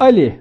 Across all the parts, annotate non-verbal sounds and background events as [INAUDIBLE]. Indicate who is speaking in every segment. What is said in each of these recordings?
Speaker 1: Ali,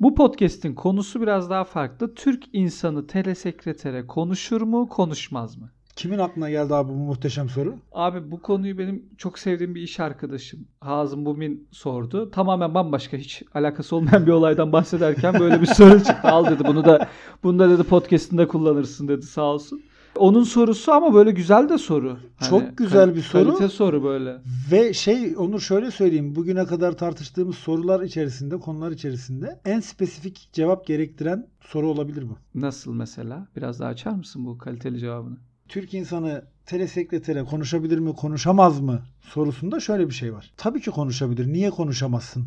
Speaker 1: bu podcast'in konusu biraz daha farklı. Türk insanı telesekretere konuşur mu, konuşmaz mı?
Speaker 2: Kimin aklına geldi abi bu muhteşem soru?
Speaker 1: Abi bu konuyu benim çok sevdiğim bir iş arkadaşım Hazım Bumin sordu. Tamamen bambaşka hiç alakası olmayan bir olaydan bahsederken böyle bir soru çıktı. Al dedi bunu da bunu da dedi podcast'inde kullanırsın dedi sağ olsun. Onun sorusu ama böyle güzel de soru. Hani
Speaker 2: Çok güzel bir soru.
Speaker 1: Kalite soru böyle.
Speaker 2: Ve şey onu şöyle söyleyeyim. Bugüne kadar tartıştığımız sorular içerisinde, konular içerisinde en spesifik cevap gerektiren soru olabilir bu.
Speaker 1: Nasıl mesela? Biraz daha açar mısın bu kaliteli cevabını?
Speaker 2: Türk insanı telesekretere konuşabilir mi, konuşamaz mı sorusunda şöyle bir şey var. Tabii ki konuşabilir. Niye konuşamazsın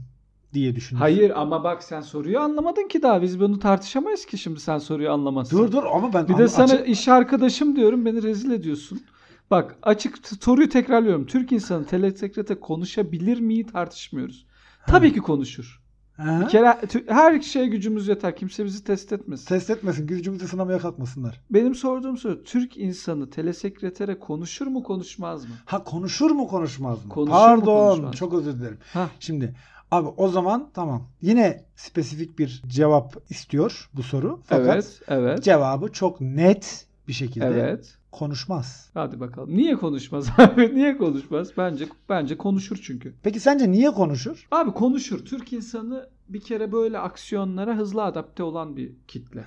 Speaker 2: diye düşünüyorsun.
Speaker 1: Hayır ama bak sen soruyu anlamadın ki daha. Biz bunu tartışamayız ki şimdi sen soruyu anlamazsın.
Speaker 2: Dur dur ama ben
Speaker 1: Bir de sana
Speaker 2: açık-
Speaker 1: iş arkadaşım diyorum beni rezil ediyorsun. Bak açık soruyu tekrarlıyorum. Türk insanı telesekrete konuşabilir miyi tartışmıyoruz. Tabii ki konuşur.
Speaker 2: Aha.
Speaker 1: Bir kere her şeye gücümüz yeter. Kimse bizi test etmesin.
Speaker 2: Test etmesin, gücümüzü sınamaya kalkmasınlar.
Speaker 1: Benim sorduğum soru Türk insanı telesekretere konuşur mu konuşmaz mı?
Speaker 2: Ha konuşur mu konuşmaz mı?
Speaker 1: Konuşur mu,
Speaker 2: Pardon,
Speaker 1: konuşmaz mı?
Speaker 2: çok özür dilerim.
Speaker 1: Hah.
Speaker 2: Şimdi abi o zaman tamam. Yine spesifik bir cevap istiyor bu soru. Fakat
Speaker 1: evet, evet.
Speaker 2: cevabı çok net bir şekilde
Speaker 1: Evet.
Speaker 2: konuşmaz.
Speaker 1: Hadi bakalım. Niye konuşmaz [LAUGHS] abi? Niye konuşmaz? Bence bence konuşur çünkü.
Speaker 2: Peki sence niye konuşur?
Speaker 1: Abi konuşur. Türk insanı bir kere böyle aksiyonlara hızlı adapte olan bir kitle.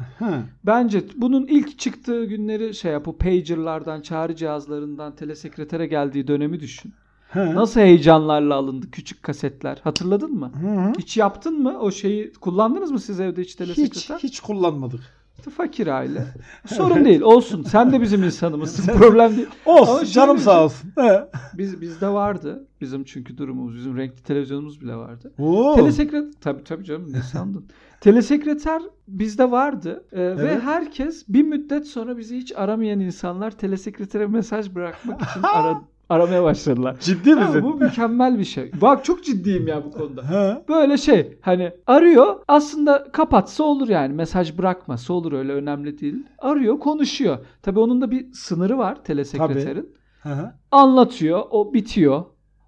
Speaker 1: Bence bunun ilk çıktığı günleri şey yap, bu pagerlardan, çağrı cihazlarından telesekretere geldiği dönemi düşün.
Speaker 2: Hı.
Speaker 1: Nasıl heyecanlarla alındı küçük kasetler. Hatırladın mı?
Speaker 2: Hı hı.
Speaker 1: Hiç yaptın mı? O şeyi kullandınız mı siz evde hiç
Speaker 2: Hiç,
Speaker 1: telesekreter?
Speaker 2: hiç kullanmadık.
Speaker 1: İşte fakir aile. [LAUGHS] Sorun değil. Olsun. Sen de bizim insanımızsın. Problem değil. [LAUGHS]
Speaker 2: Olsun
Speaker 1: Ama
Speaker 2: canım sağ olsun. He.
Speaker 1: Biz bizde vardı. Bizim çünkü durumumuz, bizim renkli televizyonumuz bile vardı.
Speaker 2: Oo.
Speaker 1: Telesekreter tabii tabii canım ne sandın? [LAUGHS] Telesekreter bizde vardı Ee, ve
Speaker 2: Evet.
Speaker 1: herkes bir müddet sonra bizi hiç aramayan insanlar telesekretere mesaj bırakmak için ara, aramaya başladılar.
Speaker 2: Ciddi
Speaker 1: Ama
Speaker 2: misin?
Speaker 1: bu mükemmel bir şey. Bak çok ciddiyim ya bu konuda.
Speaker 2: He.
Speaker 1: Böyle şey hani arıyor aslında kapatsa olur yani mesaj bırakmasa olur öyle önemli değil. Arıyor konuşuyor. Tabii onun da bir sınırı var telesekreterin.
Speaker 2: Hı hı.
Speaker 1: Anlatıyor o bitiyor.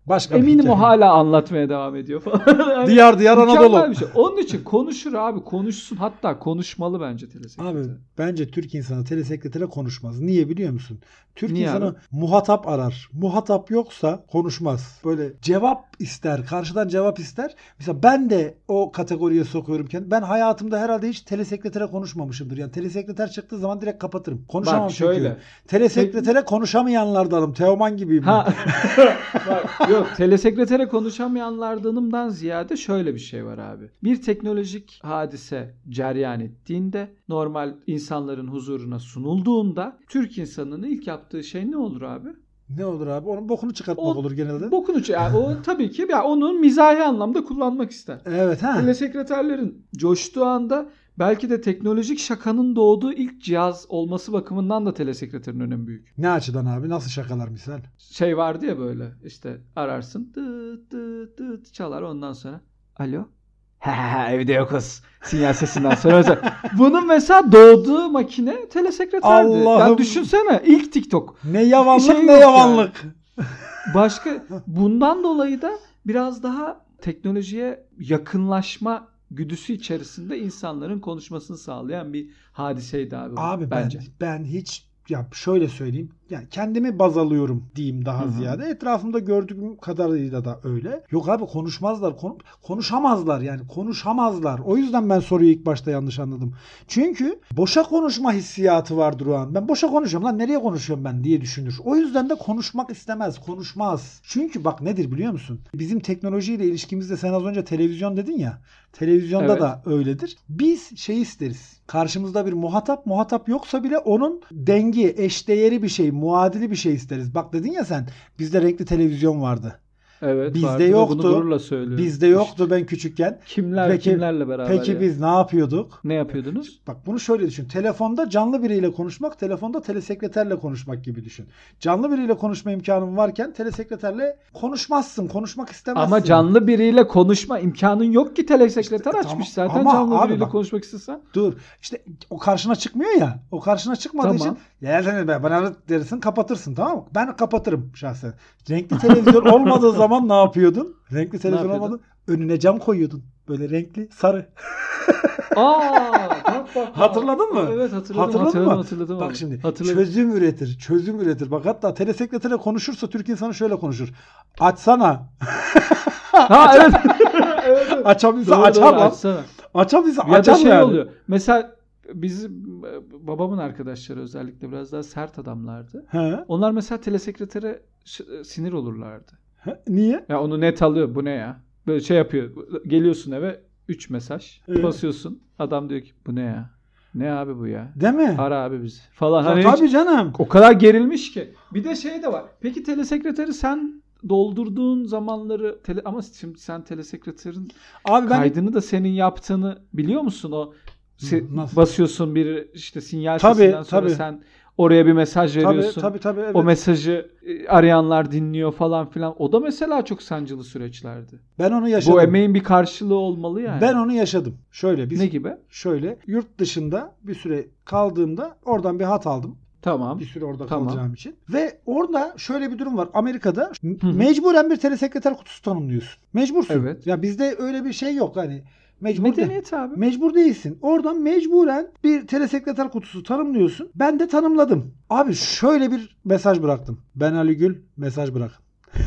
Speaker 2: Başka bir
Speaker 1: Eminim o
Speaker 2: hikaye.
Speaker 1: hala anlatmaya devam ediyor falan. [LAUGHS] Hani
Speaker 2: Diyar diyar Anadolu.
Speaker 1: bir şey. Onun için konuşur abi. Konuşsun. Hatta konuşmalı bence telesekreter.
Speaker 2: Abi bence Türk insanı telesekretere konuşmaz. Niye biliyor musun? Türk
Speaker 1: Niye
Speaker 2: insanı
Speaker 1: abi?
Speaker 2: muhatap arar. Muhatap yoksa konuşmaz. Böyle cevap ister. Karşıdan cevap ister. Mesela ben de o kategoriye sokuyorum kendimi. Ben hayatımda herhalde hiç telesekretere konuşmamışımdır. Yani telesekreter çıktığı zaman direkt kapatırım. Konuşamam
Speaker 1: Bak
Speaker 2: çünkü.
Speaker 1: şöyle.
Speaker 2: Telesekretere konuşamayanlardanım. Teoman gibiyim.
Speaker 1: Ha. [LAUGHS] Bak, yok [LAUGHS] telesekretere konuşamayanlardanımdan ziyade şöyle bir şey var abi. Bir teknolojik hadise ceryan ettiğinde normal insanların huzuruna sunulduğunda Türk insanının ilk yaptığı şey ne olur abi?
Speaker 2: Ne olur abi? Onun bokunu çıkartmak
Speaker 1: O-
Speaker 2: olur genelde.
Speaker 1: Bokunu yani o [LAUGHS] tabii ki ya onun mizahi anlamda kullanmak ister.
Speaker 2: Evet ha.
Speaker 1: Telesekreterlerin coştuğu anda belki de teknolojik şakanın doğduğu ilk cihaz olması bakımından da telesekreterin önemi büyük.
Speaker 2: Ne açıdan abi? Nasıl şakalar misal?
Speaker 1: Şey vardı ya böyle işte ararsın dıt dıt dıt çalar ondan sonra alo [LAUGHS] he, evde yokuz. Sinyal sesinden sonra mesela. [LAUGHS] Bunun mesela doğduğu makine telesekreterdi.
Speaker 2: Allah'ım.
Speaker 1: Yani düşünsene ilk TikTok.
Speaker 2: Ne yavanlık
Speaker 1: Şey
Speaker 2: ne yavanlık.
Speaker 1: Başka bundan dolayı da biraz daha teknolojiye yakınlaşma güdüsü içerisinde insanların konuşmasını sağlayan bir hadiseydi abi.
Speaker 2: Abi
Speaker 1: bence.
Speaker 2: ben ben hiç ya şöyle söyleyeyim. Yani kendimi baz alıyorum diyeyim daha
Speaker 1: Hı hı.
Speaker 2: ziyade. Etrafımda gördüğüm kadarıyla da öyle. Yok abi konuşmazlar. Kon- konuşamazlar yani. Konuşamazlar. O yüzden ben soruyu ilk başta yanlış anladım. Çünkü boşa konuşma hissiyatı vardır o an. Ben boşa konuşuyorum lan nereye konuşuyorum ben diye düşünür. O yüzden de konuşmak istemez. Konuşmaz. Çünkü bak nedir biliyor musun? Bizim teknolojiyle ilişkimizde sen az önce televizyon dedin ya. Televizyonda
Speaker 1: Evet.
Speaker 2: da öyledir. Biz şey isteriz. Karşımızda bir muhatap, muhatap yoksa bile onun dengi, eşdeğeri bir şey, muadili bir şey isteriz. Bak dedin ya sen, bizde renkli televizyon vardı.
Speaker 1: Evet.
Speaker 2: Bizde
Speaker 1: vardı
Speaker 2: yoktu. Bizde yoktu ben küçükken.
Speaker 1: Kimler
Speaker 2: Peki-
Speaker 1: kimlerle beraber
Speaker 2: Peki
Speaker 1: ya?
Speaker 2: biz ne yapıyorduk?
Speaker 1: ne yapıyordunuz?
Speaker 2: Bak bunu şöyle düşün. Telefonda canlı biriyle konuşmak, telefonda telesekreterle konuşmak gibi düşün. Canlı biriyle konuşma imkanın varken telesekreterle konuşmazsın, konuşmak istemezsin.
Speaker 1: Ama canlı biriyle konuşma imkanın yok ki telesekreter
Speaker 2: İşte
Speaker 1: açmış
Speaker 2: tamam,
Speaker 1: zaten
Speaker 2: ama
Speaker 1: canlı
Speaker 2: abi
Speaker 1: biriyle
Speaker 2: bak-
Speaker 1: konuşmak istesen.
Speaker 2: Dur. İşte o karşına çıkmıyor ya. O karşına çıkmadığı
Speaker 1: Tamam.
Speaker 2: için ya sen bana dersin kapatırsın tamam mı? Ben kapatırım şahsen. Renkli televizyon [LAUGHS] olmadığı zaman ne yapıyordun? Renkli televizyon olmadı. Önüne cam koyuyordun. Böyle renkli sarı.
Speaker 1: Aa, bak bak.
Speaker 2: Hatırladın mı?
Speaker 1: Evet hatırladım.
Speaker 2: Hatırladın
Speaker 1: hatırladım,
Speaker 2: mı?
Speaker 1: hatırladım
Speaker 2: Bak şimdi
Speaker 1: hatırladım.
Speaker 2: çözüm üretir. Çözüm üretir. Bak hatta telesekretere konuşursa Türk insanı şöyle konuşur. Açsana.
Speaker 1: Ha [LAUGHS] [LAUGHS] evet. evet.
Speaker 2: Açamıyorsa
Speaker 1: Doğru, doğru, açsana.
Speaker 2: Açamıyorsa
Speaker 1: Ya da şey
Speaker 2: yani.
Speaker 1: oluyor. Mesela bizim babamın arkadaşları özellikle biraz daha sert adamlardı.
Speaker 2: He.
Speaker 1: Onlar mesela telesekretere sinir olurlardı.
Speaker 2: Niye?
Speaker 1: Ya onu net alıyor. Bu ne ya? Böyle şey yapıyor. Geliyorsun eve 3 mesaj.
Speaker 2: Evet.
Speaker 1: Basıyorsun. Adam diyor ki bu ne ya? Ne abi bu ya?
Speaker 2: Değil mi?
Speaker 1: Ara abi bizi. Falan.
Speaker 2: Ya
Speaker 1: Hani hiç-
Speaker 2: tabii canım.
Speaker 1: o kadar gerilmiş ki. Bir de şey de var. Peki telesekreteri sen doldurduğun zamanları tele, ama şimdi sen telesekreterin
Speaker 2: Abi ben
Speaker 1: kaydını da senin yaptığını biliyor musun o se-
Speaker 2: Nasıl?
Speaker 1: basıyorsun bir işte sinyal
Speaker 2: Tabii,
Speaker 1: sesinden sonra
Speaker 2: tabii.
Speaker 1: sen oraya bir mesaj
Speaker 2: tabii
Speaker 1: veriyorsun.
Speaker 2: tabii tabii evet.
Speaker 1: O mesajı e, arayanlar dinliyor falan filan. O da mesela çok sancılı süreçlerdi.
Speaker 2: ben onu yaşadım.
Speaker 1: Bu emeğin bir karşılığı olmalı yani.
Speaker 2: Ben onu yaşadım. Şöyle biz
Speaker 1: Ne gibi?
Speaker 2: şöyle yurt dışında bir süre kaldığımda oradan bir hat aldım.
Speaker 1: Tamam.
Speaker 2: Bir süre orada
Speaker 1: Tamam.
Speaker 2: kalacağım için. Ve orada şöyle bir durum var. Amerika'da mecburen bir telesekreter kutusu tanımlıyorsun. Mecbursun.
Speaker 1: Evet.
Speaker 2: Ya bizde öyle bir şey yok hani. Mecbur, de-
Speaker 1: Medeniyet abi.
Speaker 2: mecbur değilsin. Oradan mecburen bir telesekreter kutusu tanımlıyorsun. Ben de tanımladım. Abi şöyle bir mesaj bıraktım. Ben Ali Gül mesaj bırak. [LAUGHS]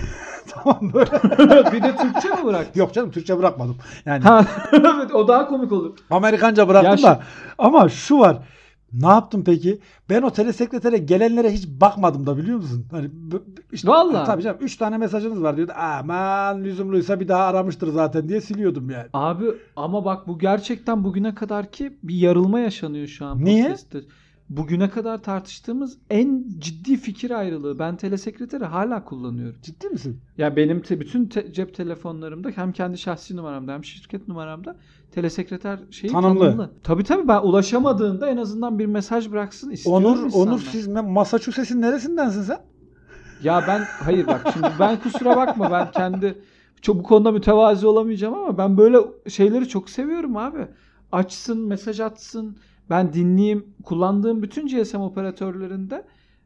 Speaker 2: tamam böyle. [LAUGHS]
Speaker 1: bir de Türkçe mi bıraktın?
Speaker 2: Yok canım Türkçe bırakmadım. Yani
Speaker 1: Ha, [LAUGHS] evet o daha komik olur.
Speaker 2: Amerikanca bıraktım
Speaker 1: Ya
Speaker 2: da. Ama şu var. Ne yaptım peki? Ben o telesekretere gelenlere hiç bakmadım da biliyor musun? Hani işte,
Speaker 1: Vallahi.
Speaker 2: Tabii canım 3 tane mesajınız var diyordu. Aman lüzumluysa bir daha aramıştır zaten diye siliyordum yani.
Speaker 1: Abi ama bak bu gerçekten bugüne kadar ki bir yarılma yaşanıyor şu an
Speaker 2: Niye?
Speaker 1: podcast'te. Bugüne kadar tartıştığımız en ciddi fikir ayrılığı. Ben telesekreteri hala kullanıyorum.
Speaker 2: Ciddi misin?
Speaker 1: Ya benim te- bütün te- cep telefonlarımda hem kendi şahsi numaramda hem şirket numaramda telesekreter şeyi
Speaker 2: Tanımlı.
Speaker 1: tanımlı. Tabii tabii ben ulaşamadığında en azından bir mesaj bıraksın istiyorum
Speaker 2: Onur,
Speaker 1: insanlar.
Speaker 2: Onur siz Massachusetts'in neresindensin sen?
Speaker 1: Ya ben hayır bak şimdi ben kusura bakma ben kendi çok bu konuda mütevazi olamayacağım ama ben böyle şeyleri çok seviyorum abi. Açsın, mesaj atsın. Ben dinleyeyim. Kullandığım bütün GSM operatörlerinde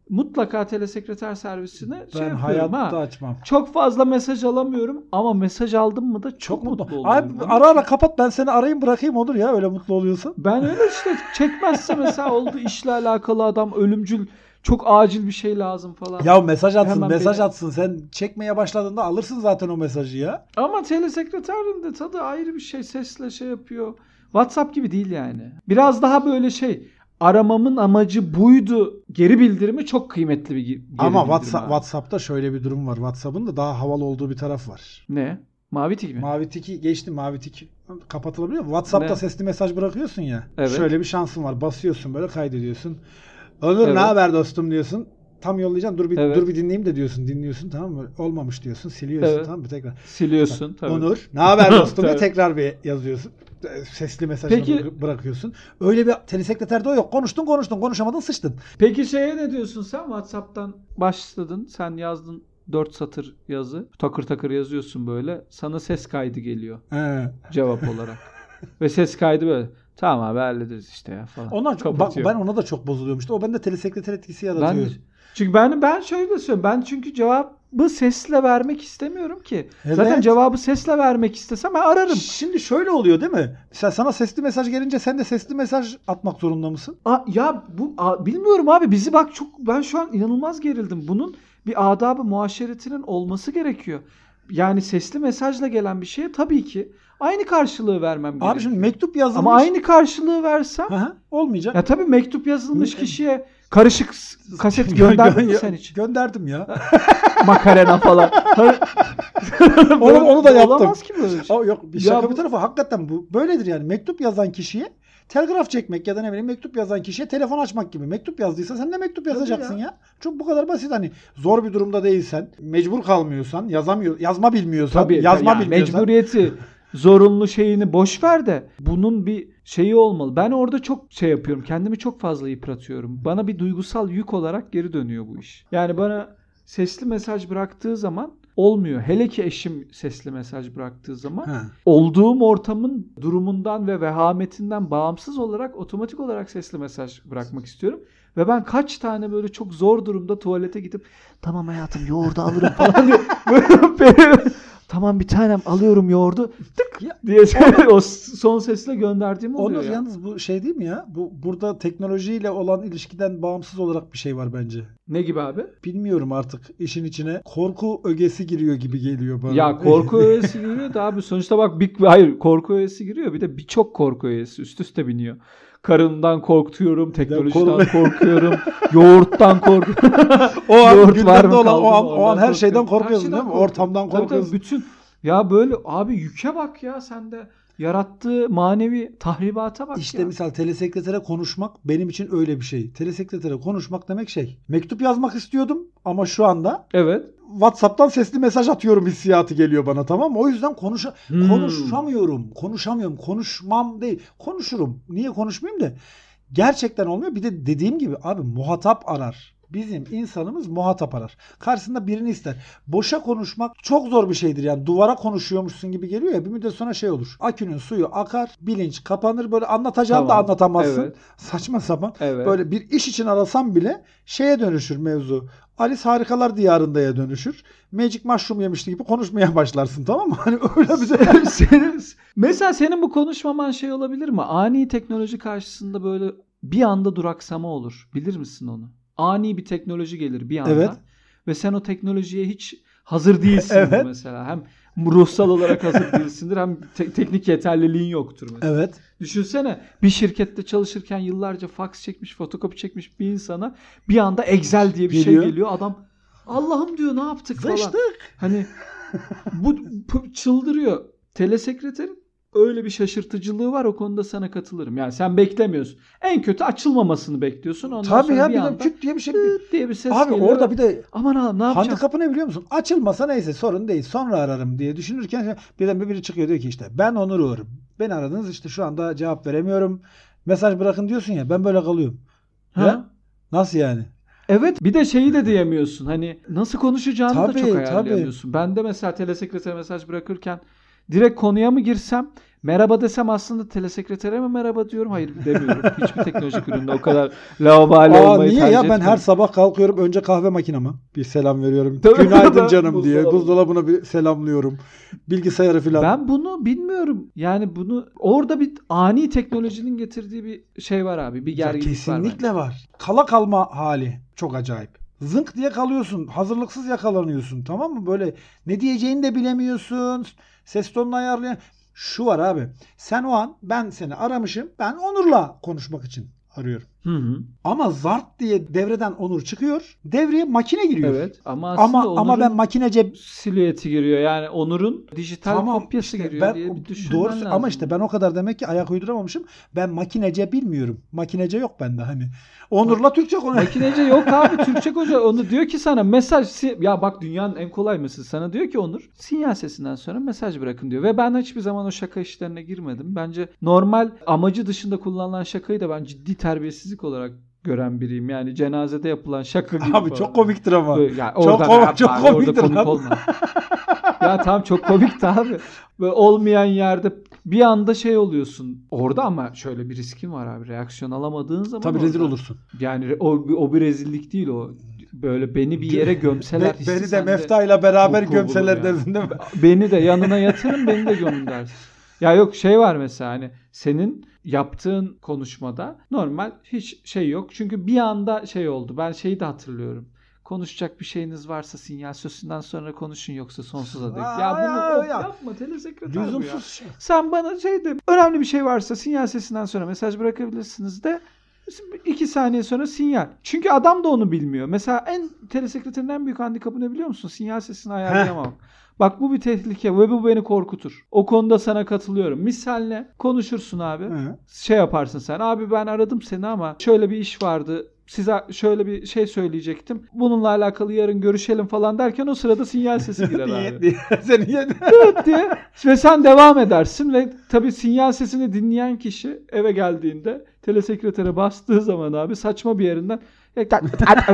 Speaker 1: mutlaka telesekreter servisine
Speaker 2: Ben
Speaker 1: şey yapıyorum
Speaker 2: hayatta
Speaker 1: ha.
Speaker 2: açmam.
Speaker 1: Çok fazla mesaj alamıyorum ama mesaj aldım mı da çok,
Speaker 2: Çok
Speaker 1: mutlu,
Speaker 2: mutlu.
Speaker 1: oluyorum.
Speaker 2: Abi ara ara kapat ben seni arayayım bırakayım olur ya öyle mutlu oluyorsun.
Speaker 1: Ben öyle işte çekmezse mesela oldu işle alakalı adam ölümcül çok acil bir şey lazım falan.
Speaker 2: Ya mesaj atsın
Speaker 1: Hemen
Speaker 2: mesaj
Speaker 1: beni-
Speaker 2: atsın sen çekmeye başladığında alırsın zaten o mesajı ya.
Speaker 1: Ama telesekreterin de tadı ayrı bir şey. Sesle şey yapıyor. WhatsApp gibi değil yani. Biraz daha böyle şey aramamın amacı buydu. Geri bildirimi çok kıymetli bir ge- geri
Speaker 2: Ama WhatsApp,
Speaker 1: abi.
Speaker 2: WhatsApp'ta şöyle bir durum var. WhatsApp'ın da daha havalı olduğu bir taraf var.
Speaker 1: Ne? Mavi tik mi?
Speaker 2: Mavi tiki geçti. Mavi tik kapatılabiliyor? WhatsApp'ta
Speaker 1: Ne?
Speaker 2: sesli mesaj bırakıyorsun ya.
Speaker 1: Evet.
Speaker 2: Şöyle bir şansın var. Basıyorsun böyle kaydediyorsun. Onur
Speaker 1: Evet.
Speaker 2: ne haber dostum diyorsun. Tam yollayacaksın. Dur bir
Speaker 1: Evet.
Speaker 2: dur bir dinleyeyim de diyorsun. Dinliyorsun tamam mı? Olmamış diyorsun. Siliyorsun
Speaker 1: Evet.
Speaker 2: tamam mı? Tekrar.
Speaker 1: Siliyorsun tabii.
Speaker 2: Onur ne haber [LAUGHS] dostum diye tekrar bir yazıyorsun. Sesli mesajını
Speaker 1: Peki-
Speaker 2: bıra- bırakıyorsun. Öyle bir telesekreterde o yok. Konuştun konuştun konuşamadın sıçtın.
Speaker 1: Peki şeye ne diyorsun sen? WhatsApp'tan başladın. Sen yazdın 4 satır yazı. Takır takır yazıyorsun böyle. Sana ses kaydı geliyor
Speaker 2: He.
Speaker 1: cevap olarak. [LAUGHS] Ve ses kaydı böyle. Tamam abi hallederiz işte ya falan.
Speaker 2: Bak
Speaker 1: Kapatıyor.
Speaker 2: ben ona da çok bozuluyorum işte. O bende telesekreter etkisi yaratıyor.
Speaker 1: Ben çünkü ben ben şöyle söylüyorum. Ben çünkü cevabı sesle vermek istemiyorum ki.
Speaker 2: Evet.
Speaker 1: Zaten cevabı sesle vermek istesem ben ararım.
Speaker 2: Şimdi şöyle oluyor değil mi? Mesela sana sesli mesaj gelince sen de sesli mesaj atmak zorunda mısın?
Speaker 1: A, ya bu a- bilmiyorum abi bizi bak çok ben şu an inanılmaz gerildim. Bunun bir adabı muaşeretinin olması gerekiyor. Yani sesli mesajla gelen bir şeye tabii ki aynı karşılığı vermem gerekiyor.
Speaker 2: Abi şimdi mektup yazılmış.
Speaker 1: Ama aynı karşılığı versem
Speaker 2: hı, olmayacak.
Speaker 1: ya tabii mektup yazılmış kişiye karışık kaset [LAUGHS]
Speaker 2: Gö-
Speaker 1: gönderdin mi sen hiç?
Speaker 2: Gönderdim ya. [LAUGHS]
Speaker 1: Makarena falan. [LAUGHS]
Speaker 2: Onu- onu da yaptım.
Speaker 1: Olamaz ki böyle şey.
Speaker 2: Aa, yok bir
Speaker 1: Ya
Speaker 2: şaka
Speaker 1: bu-
Speaker 2: bir tarafa hakikaten bu böyledir yani. Mektup yazan kişiye telgraf çekmek ya da ne bileyim mektup yazan kişiye telefon açmak gibi. Mektup yazdıysa sen de mektup yazacaksın ya. Çok bu kadar basit hani zor bir durumda değilsen, mecbur kalmıyorsan, yazamıyor, yazma bilmiyorsan,
Speaker 1: Tabii
Speaker 2: yazma
Speaker 1: ya
Speaker 2: bilmiyorsan.
Speaker 1: mecburiyeti zorunlu şeyini boş ver de bunun bir şeyi olmalı. Ben orada çok şey yapıyorum. Kendimi çok fazla yıpratıyorum. Bana bir duygusal yük olarak geri dönüyor bu iş. Yani bana sesli mesaj bıraktığı zaman olmuyor. Hele ki eşim sesli mesaj bıraktığı zaman
Speaker 2: Ha.
Speaker 1: olduğum ortamın durumundan ve vehametinden bağımsız olarak otomatik olarak sesli mesaj bırakmak istiyorum. Ve ben kaç tane böyle çok zor durumda tuvalete gidip tamam hayatım yoğurdu alırım falan. [LAUGHS] Böyle- tamam bir tanem alıyorum yoğurdu. Tık [LAUGHS] diye o son sesle gönderdiğim oluyor
Speaker 2: Onur
Speaker 1: ya.
Speaker 2: yalnız bu şey değil mi ya? Bu burada teknolojiyle olan ilişkiden bağımsız olarak bir şey var bence.
Speaker 1: Ne gibi abi?
Speaker 2: Bilmiyorum artık işin içine korku ögesi giriyor gibi geliyor bana.
Speaker 1: Ya korku [LAUGHS] öğesi giriyor da abi sonuçta bak bir, hayır korku öğesi giriyor bir de birçok korku öğesi üst üste biniyor. Karımdan korkuyorum, teknolojiden
Speaker 2: korku-
Speaker 1: korkuyorum, yoğurttan korkuyorum. [LAUGHS]
Speaker 2: o an
Speaker 1: Yoğurt var mı,
Speaker 2: olan o an, o an her şeyden korkuyorsun
Speaker 1: Her
Speaker 2: değil mi?
Speaker 1: şeyden
Speaker 2: Ortamdan
Speaker 1: Tabii tabii,
Speaker 2: korkuyorsun.
Speaker 1: bütün ya böyle abi yüke bak ya sende. Yarattığı manevi tahribata bak
Speaker 2: İşte
Speaker 1: ya.
Speaker 2: misal telesekretere konuşmak benim için öyle bir şey. Telesekretere konuşmak demek şey. Mektup yazmak istiyordum ama şu anda
Speaker 1: Evet.
Speaker 2: WhatsApp'tan sesli mesaj atıyorum hissiyatı geliyor bana tamam mı? O yüzden konuşa
Speaker 1: Hmm.
Speaker 2: konuşamıyorum. Konuşamıyorum. Konuşmam değil. Konuşurum. Niye konuşmayayım da? Gerçekten olmuyor. Bir de dediğim gibi abi muhatap arar. Bizim insanımız muhatap arar. Karşısında birini ister. Boşa konuşmak çok zor bir şeydir. Yani duvara konuşuyormuşsun gibi geliyor ya bir müddet sonra şey olur. Akünün suyu akar, bilinç kapanır. Böyle anlatacağını da
Speaker 1: Tamam.
Speaker 2: anlatamazsın.
Speaker 1: Evet.
Speaker 2: Saçma sapan.
Speaker 1: Evet.
Speaker 2: Böyle bir iş için arasam bile şeye dönüşür mevzu. Alice Harikalar Diyarında'ya dönüşür. Magic Mushroom yemişti gibi konuşmaya [LAUGHS] başlarsın tamam mı? Hani öyle bir şey.
Speaker 1: senin, mesela senin bu konuşmaman şey olabilir mi? Ani teknoloji karşısında böyle bir anda duraksama olur. Bilir misin onu? Ani bir teknoloji gelir bir anda.
Speaker 2: Evet.
Speaker 1: Ve sen o teknolojiye hiç hazır değilsindir
Speaker 2: Evet.
Speaker 1: mesela. Hem ruhsal olarak hazır değilsindir hem te- teknik yeterliliğin yoktur mesela.
Speaker 2: Evet.
Speaker 1: Düşünsene bir şirkette çalışırken yıllarca fax çekmiş, fotokopi çekmiş bir insana bir anda Excel diye bir
Speaker 2: Geliyor.
Speaker 1: şey geliyor. Adam Allah'ım diyor ne yaptık falan.
Speaker 2: Sıçtık.
Speaker 1: Hani bu, bu çıldırıyor. Telesekreterin öyle bir şaşırtıcılığı var o konuda sana katılırım. Yani sen beklemiyorsun. En kötü açılmamasını bekliyorsun. Ondan
Speaker 2: Tabii
Speaker 1: sonra
Speaker 2: ya
Speaker 1: bir
Speaker 2: bir
Speaker 1: anda
Speaker 2: küt diye bir şey.
Speaker 1: diye bir ses
Speaker 2: Abi
Speaker 1: geliyor.
Speaker 2: orada bir de
Speaker 1: aman Allah'ım ne yapacağım?
Speaker 2: handikapı ne biliyor musun? Açılmasa neyse sorun değil. Sonra ararım diye düşünürken birden bir biri çıkıyor diyor ki işte ben Onur Uğur. Beni aradınız işte şu anda cevap veremiyorum. Mesaj bırakın diyorsun ya ben böyle kalıyorum.
Speaker 1: Ha?
Speaker 2: Ya? Nasıl yani?
Speaker 1: Evet bir de şeyi de diyemiyorsun. Hani nasıl konuşacağını da
Speaker 2: Tabii,
Speaker 1: çok
Speaker 2: tabii.
Speaker 1: ayarlayamıyorsun. Ben de mesela telesekretere mesaj bırakırken direkt konuya mı girsem merhaba desem aslında telesekretere mi merhaba diyorum. Hayır demiyorum. [LAUGHS] Hiçbir teknolojik üründe o kadar lavabali
Speaker 2: Aa,
Speaker 1: olmayı
Speaker 2: niye
Speaker 1: tercih
Speaker 2: ya ben her sabah kalkıyorum önce kahve makinama bir selam veriyorum.
Speaker 1: Tabii,
Speaker 2: Günaydın canım diye
Speaker 1: Buzdolabı.
Speaker 2: buzdolabına bir selamlıyorum. Bilgisayarı filan.
Speaker 1: Ben bunu bilmiyorum. Yani bunu orada bir ani teknolojinin getirdiği bir şey var abi. Bir gerginlik var.
Speaker 2: kesinlikle var, Kala kalma hali çok acayip. Zınk diye kalıyorsun. Hazırlıksız yakalanıyorsun. Tamam mı? Böyle ne diyeceğini de bilemiyorsun. Ses tonunu ayarlayan. Şu var abi. Sen o an ben seni aramışım. Ben Onur'la konuşmak için arıyorum.
Speaker 1: Hı hı.
Speaker 2: Ama zart diye devreden Onur çıkıyor. Devreye makine giriyor.
Speaker 1: Evet. Ama aslında
Speaker 2: Ama ama ben makinece
Speaker 1: silüeti giriyor. Yani Onur'un dijital
Speaker 2: Tamam
Speaker 1: kopyası
Speaker 2: işte
Speaker 1: giriyor
Speaker 2: ben
Speaker 1: diye bir düşünmen
Speaker 2: doğru
Speaker 1: lazım.
Speaker 2: ama işte ben o kadar demek ki ayak uyduramamışım. Ben makinece bilmiyorum. Makinece yok bende hani. Onur'la Türkçe konuş.
Speaker 1: Makinece yok abi Türkçe koca onu diyor ki sana mesaj ya bak dünyanın en kolay mesajı sana diyor ki Onur sinyal sesinden sonra mesaj bırakın diyor ve ben hiçbir zaman o şaka işlerine girmedim. Bence normal amacı dışında kullanılan şakayı da ben ciddi terbiyesizlik olarak gören biriyim. Yani cenazede yapılan şaka gibi.
Speaker 2: Abi
Speaker 1: falan.
Speaker 2: çok komiktir ama.
Speaker 1: Böyle, ya
Speaker 2: Çok
Speaker 1: orada
Speaker 2: komik- çok
Speaker 1: abi, orada
Speaker 2: komiktir
Speaker 1: komik olma. ya tamam çok komikti abi. Böyle olmayan yerde bir anda şey oluyorsun. Orada ama şöyle bir riskin var abi. Reaksiyon alamadığın zaman
Speaker 2: Tabii rezil
Speaker 1: orada-
Speaker 2: olursun.
Speaker 1: yani o, o bir rezillik değil o. Böyle beni bir yere gömseler.
Speaker 2: Be- beni de
Speaker 1: sende
Speaker 2: Mefta ile beraber gömseler
Speaker 1: yani.
Speaker 2: dersin değil mi?
Speaker 1: Beni de yanına yatırın beni de gömün dersin. Ya yok şey var mesela hani senin yaptığın konuşmada normal hiç şey yok. Çünkü bir anda şey oldu. Ben şeyi de hatırlıyorum. Konuşacak bir şeyiniz varsa sinyal sözünden sonra konuşun yoksa sonsuza dek. Ya bunu
Speaker 2: ya, ya.
Speaker 1: yapma telesekreter ya.
Speaker 2: Lüzumsuz şey.
Speaker 1: Sen bana şeyde önemli bir şey varsa sinyal sesinden sonra mesaj bırakabilirsiniz de iki saniye sonra sinyal. Çünkü adam da onu bilmiyor. Mesela en telesekreterin en büyük handikapı ne biliyor musun? Sinyal sesini ayarlayamam. Bak bu bir tehlike ve bu beni korkutur. O konuda sana katılıyorum. Misal ne? Konuşursun abi.
Speaker 2: Hı.
Speaker 1: Şey yaparsın sen. Abi ben aradım seni ama şöyle bir iş vardı. Size şöyle bir şey söyleyecektim. Bununla alakalı yarın görüşelim falan derken o sırada sinyal sesi [LAUGHS] girer abi.
Speaker 2: diye- yedi.
Speaker 1: Tıt diye ve sen devam edersin ve tabii sinyal sesini dinleyen kişi eve geldiğinde telesekretere bastığı zaman abi saçma bir yerinden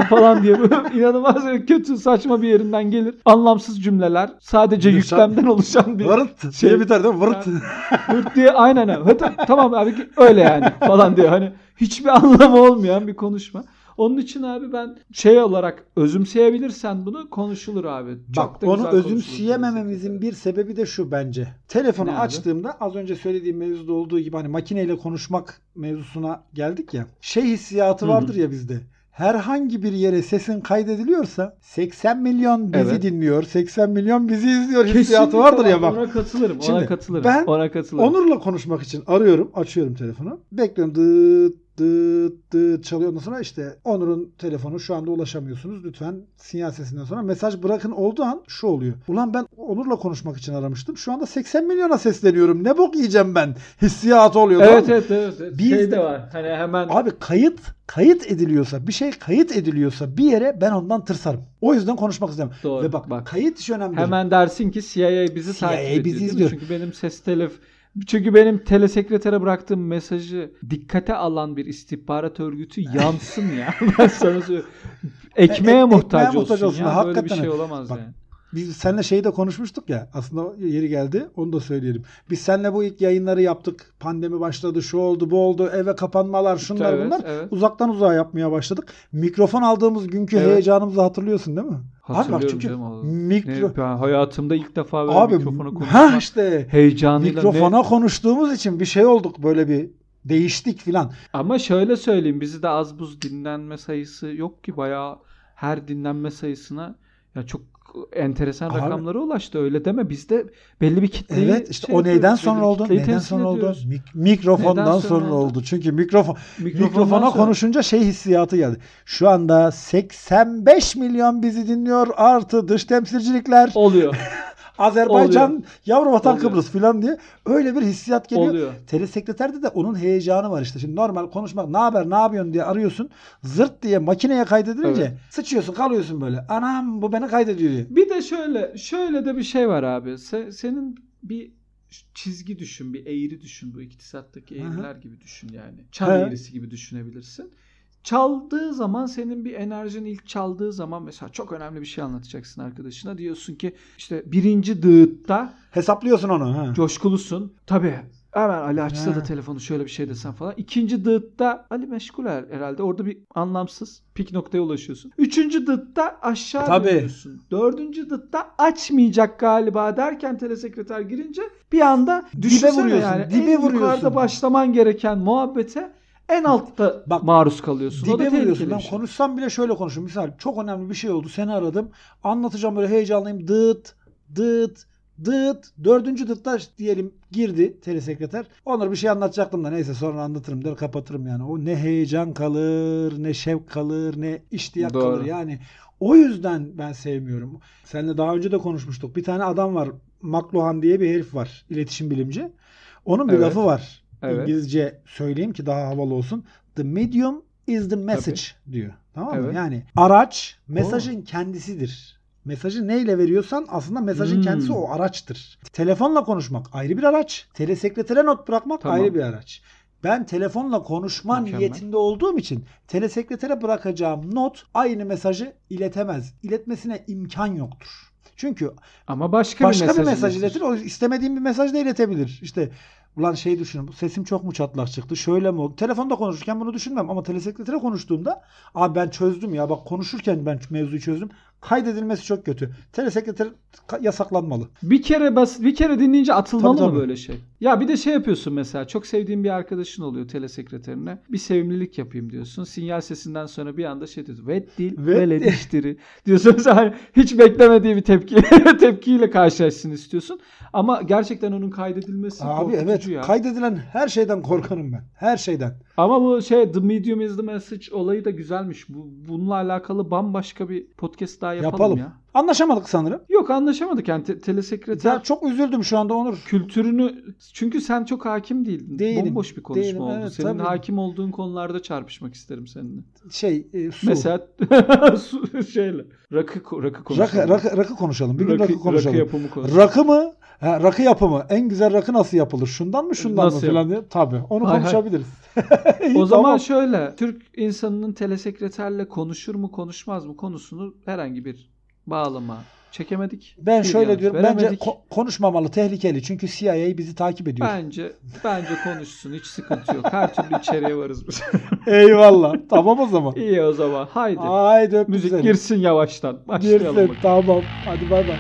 Speaker 1: falan diye [LAUGHS] inanılmaz kötü saçma bir yerinden gelir. Anlamsız cümleler. Sadece yüklemden oluşan bir
Speaker 2: Vırt.
Speaker 1: Şey-
Speaker 2: biter değil mi? Vırt.
Speaker 1: Hırt diye aynen öyle. Hıt, tamam abi öyle yani falan diye hani hiçbir [LAUGHS] anlamı olmayan bir konuşma. Onun için abi ben şey olarak özümseyebilirsen bunu konuşulur abi. Çok
Speaker 2: Bak
Speaker 1: da
Speaker 2: onu özümseyemememizin bir sebebi de şu bence. Telefonu
Speaker 1: Ne abi?
Speaker 2: açtığımda az önce söylediğim mevzuda olduğu gibi hani makineyle konuşmak mevzusuna geldik ya. Şey hissiyatı vardır ya bizde. Herhangi bir yere sesin kaydediliyorsa 80 milyon bizi
Speaker 1: Evet.
Speaker 2: dinliyor, 80 milyon bizi izliyor hissiyatı vardır ya bak.
Speaker 1: Ona katılırım. ona
Speaker 2: Şimdi
Speaker 1: katılırım.
Speaker 2: ben
Speaker 1: ona katılırım.
Speaker 2: Onur'la konuşmak için arıyorum, açıyorum telefonu. Bekliyorum dıt dıt dıt çalıyor. Ondan sonra işte Onur'un telefonu şu anda ulaşamıyorsunuz. Lütfen sinyal sesinden sonra mesaj bırakın olduğu an şu oluyor. Ulan ben Onur'la konuşmak için aramıştım. Şu anda 80 milyona sesleniyorum. Ne bok yiyeceğim ben? Hissiyatı oluyor.
Speaker 1: Evet evet evet. evet.
Speaker 2: Biz
Speaker 1: şey
Speaker 2: de-
Speaker 1: var. Hani hemen
Speaker 2: Abi kayıt kayıt ediliyorsa bir şey kayıt ediliyorsa bir yere ben ondan tırsarım. O yüzden konuşmak istemem.
Speaker 1: Doğru.
Speaker 2: Ve bak,
Speaker 1: Bak.
Speaker 2: kayıt işi önemli.
Speaker 1: hemen dersin ki CIA bizi
Speaker 2: CIA
Speaker 1: takip ediyor.
Speaker 2: bizi
Speaker 1: mi?
Speaker 2: izliyor.
Speaker 1: Çünkü benim ses telef çünkü benim telesekretere bıraktığım mesajı dikkate alan bir istihbarat örgütü [LAUGHS] yansın ya. ben sana söylüyorum. Ekmeğe
Speaker 2: E- e-
Speaker 1: muhtaç,
Speaker 2: ekmeğe muhtaç
Speaker 1: olsun,
Speaker 2: olsun.
Speaker 1: ya. Böyle bir
Speaker 2: Hakikaten
Speaker 1: şey olamaz
Speaker 2: Bak,
Speaker 1: yani.
Speaker 2: Biz seninle şeyi de konuşmuştuk ya. Aslında yeri geldi. Onu da söyleyelim. Biz seninle bu ilk yayınları yaptık. Pandemi başladı, şu oldu, bu oldu. Eve kapanmalar, şunlar
Speaker 1: Evet,
Speaker 2: bunlar.
Speaker 1: evet.
Speaker 2: Uzaktan uzağa yapmaya başladık. Mikrofon aldığımız günkü
Speaker 1: Evet.
Speaker 2: heyecanımızı hatırlıyorsun değil mi? Abi bak
Speaker 1: Hatırlıyorum
Speaker 2: çünkü mikro...
Speaker 1: Ne, ben hayatımda ilk defa böyle
Speaker 2: Abi
Speaker 1: mikrofona
Speaker 2: ha
Speaker 1: konuşmak
Speaker 2: işte
Speaker 1: heyecanıyla
Speaker 2: mikrofona
Speaker 1: ne-
Speaker 2: konuştuğumuz için bir şey olduk böyle bir değiştik filan.
Speaker 1: Ama şöyle söyleyeyim bizi de az buz dinlenme sayısı yok ki bayağı her dinlenme sayısına ya çok enteresan
Speaker 2: Abi-
Speaker 1: rakamlara ulaştı öyle deme bizde belli bir kitleyi
Speaker 2: Evet işte
Speaker 1: şey
Speaker 2: o neyden
Speaker 1: belli
Speaker 2: sonra
Speaker 1: bir
Speaker 2: oldu? Neyden sonra oldu?
Speaker 1: ediyoruz.
Speaker 2: Mik- mikrofondan
Speaker 1: Neden
Speaker 2: sonra,
Speaker 1: sonra
Speaker 2: oldu.
Speaker 1: oldu?
Speaker 2: Çünkü mikrofon
Speaker 1: Mikrofondan
Speaker 2: mikrofona
Speaker 1: sonra-
Speaker 2: konuşunca şey hissiyatı geldi. Şu anda 85 milyon bizi dinliyor artı dış temsilcilikler.
Speaker 1: oluyor. [LAUGHS]
Speaker 2: Azerbaycan, yavru vatan
Speaker 1: Oluyor.
Speaker 2: Kıbrıs filan diye öyle bir hissiyat geliyor.
Speaker 1: oluyor.
Speaker 2: Telesekreterde de onun heyecanı var işte. Şimdi normal konuşmak ne haber ne yapıyorsun diye arıyorsun. Zırt diye makineye kaydedilince
Speaker 1: Evet.
Speaker 2: sıçıyorsun kalıyorsun böyle. Anam bu beni kaydediyor diye.
Speaker 1: Bir de şöyle şöyle de bir şey var abi. Se- senin bir çizgi düşün, bir eğri düşün. Bu iktisattaki eğriler gibi düşün yani. Çan
Speaker 2: He.
Speaker 1: eğrisi gibi düşünebilirsin. Çaldığı zaman senin bir enerjin ilk çaldığı zaman mesela çok önemli bir şey anlatacaksın arkadaşına. Diyorsun ki işte birinci dığıtta
Speaker 2: Hesaplıyorsun onu. Ha.
Speaker 1: coşkulusun. Tabii hemen Ali açsa da
Speaker 2: He.
Speaker 1: telefonu şöyle bir şey desen falan. İkinci dığıtta Ali meşgul her- herhalde. Orada bir anlamsız pik noktaya ulaşıyorsun. Üçüncü dıtta aşağı
Speaker 2: Tabii.
Speaker 1: dönüyorsun. Dördüncü dıtta açmayacak galiba derken telesekreter girince bir anda
Speaker 2: Dibe
Speaker 1: düşünsene
Speaker 2: vuruyorsun,
Speaker 1: Yani.
Speaker 2: dibe
Speaker 1: en
Speaker 2: vuruyorsun.
Speaker 1: yukarıda başlaman gereken muhabbete en altta
Speaker 2: Bak,
Speaker 1: maruz kalıyorsun. o da
Speaker 2: Dibe vuruyorsun. Ben
Speaker 1: şey.
Speaker 2: konuşsam bile şöyle konuşurum. Misal çok önemli bir şey oldu. Seni aradım. Anlatacağım böyle heyecanlıyım. Dıt, dıt, dıt. Dördüncü dıtta diyelim girdi telesekreter. Onlara bir şey anlatacaktım da neyse sonra anlatırım der kapatırım yani. O ne heyecan kalır, ne şevk kalır, ne iştiyak
Speaker 1: Doğru.
Speaker 2: kalır. Yani o yüzden ben sevmiyorum. Seninle daha önce de konuşmuştuk. Bir tane adam var. McLuhan diye bir herif var. iletişim bilimci. Onun bir
Speaker 1: Evet.
Speaker 2: lafı var.
Speaker 1: Evet.
Speaker 2: İngilizce söyleyeyim ki daha havalı olsun. The medium is the message diyor. Tamam mı?
Speaker 1: Evet.
Speaker 2: Yani araç mesajın kendisidir. Mesajı neyle veriyorsan aslında mesajın
Speaker 1: Hmm.
Speaker 2: kendisi o araçtır. Telefonla konuşmak ayrı bir araç. Telesekretere not bırakmak
Speaker 1: Tamam.
Speaker 2: ayrı bir araç. Ben telefonla konuşma
Speaker 1: Mükemmel.
Speaker 2: niyetinde olduğum için telesekretere bırakacağım not aynı mesajı iletemez. İletmesine imkan yoktur. Çünkü
Speaker 1: Ama başka,
Speaker 2: başka
Speaker 1: bir mesaj,
Speaker 2: bir mesaj
Speaker 1: iletir.
Speaker 2: iletir. O istemediğim bir mesaj da iletebilir. İşte ulan şey düşünün. Sesim çok mu çatlak çıktı? Şöyle mi oldu? Telefonda konuşurken bunu düşünmem ama telesekretere konuştuğumda abi ben çözdüm ya. Bak konuşurken ben mevzuyu çözdüm. Kaydedilmesi çok kötü. Telesekreter yasaklanmalı.
Speaker 1: Bir kere bas bir kere dinleyince atılmalı
Speaker 2: Tabii,
Speaker 1: mı
Speaker 2: tabii.
Speaker 1: böyle şey? Ya bir de şey yapıyorsun mesela çok sevdiğin bir arkadaşın oluyor telesekreterine. Bir sevimlilik yapayım diyorsun. Sinyal sesinden sonra bir anda şey diyorsun. Vet dil
Speaker 2: Vet
Speaker 1: ve
Speaker 2: dil."
Speaker 1: lediştiri diyorsun. [LAUGHS] Mesela hani hiç beklemediği bir tepki [LAUGHS] tepkiyle karşılaşsın istiyorsun. Ama gerçekten onun kaydedilmesi
Speaker 2: Abi evet.
Speaker 1: ya.
Speaker 2: Kaydedilen her şeyden korkarım ben. Her şeyden.
Speaker 1: Ama bu şey The Medium is the Message olayı da güzelmiş. Bu, bununla alakalı bambaşka bir podcast daha yapalım,
Speaker 2: Yapalım.
Speaker 1: ya.
Speaker 2: Anlaşamadık sanırım.
Speaker 1: Yok anlaşamadık yani te- telesekreter
Speaker 2: Ya çok üzüldüm şu anda Onur.
Speaker 1: kültürünü çünkü sen çok hakim değildin.
Speaker 2: Değilim,
Speaker 1: Bomboş bir konuşma
Speaker 2: değilim,
Speaker 1: oldu.
Speaker 2: evet,
Speaker 1: Senin
Speaker 2: tabii.
Speaker 1: hakim olduğun konularda çarpışmak isterim seninle.
Speaker 2: Şey e, su.
Speaker 1: Mesela [LAUGHS] su- şeyle rakı rakı konuşalım.
Speaker 2: rakı, rakı, rakı konuşalım. Bir gün rakı, konuşalım.
Speaker 1: rakı yapımı konuşalım.
Speaker 2: Rakı mı? Ha, rakı yapımı. En güzel rakı nasıl yapılır? Şundan mı şundan
Speaker 1: Nasıl
Speaker 2: mı falan diye. Tabii. Onu
Speaker 1: Hay hay.
Speaker 2: konuşabiliriz. [LAUGHS] İyi,
Speaker 1: o zaman
Speaker 2: tamam.
Speaker 1: şöyle Türk insanının telesekreterle konuşur mu konuşmaz mı konusunu herhangi bir bağlama çekemedik.
Speaker 2: Ben şöyle
Speaker 1: yanıt
Speaker 2: diyorum. Bence
Speaker 1: veremedik.
Speaker 2: ko- konuşmamalı, tehlikeli. Çünkü CIA bizi takip ediyor.
Speaker 1: Bence bence konuşsun hiç sıkıntı yok. Her türlü içeriye varız biz. [LAUGHS]
Speaker 2: Eyvallah. tamam o zaman.
Speaker 1: İyi o zaman. Haydi.
Speaker 2: Haydi
Speaker 1: Müzik
Speaker 2: seni.
Speaker 1: girsin yavaştan. Başlayalım.
Speaker 2: Girsin.
Speaker 1: bakalım.
Speaker 2: Tamam. Hadi bay bay.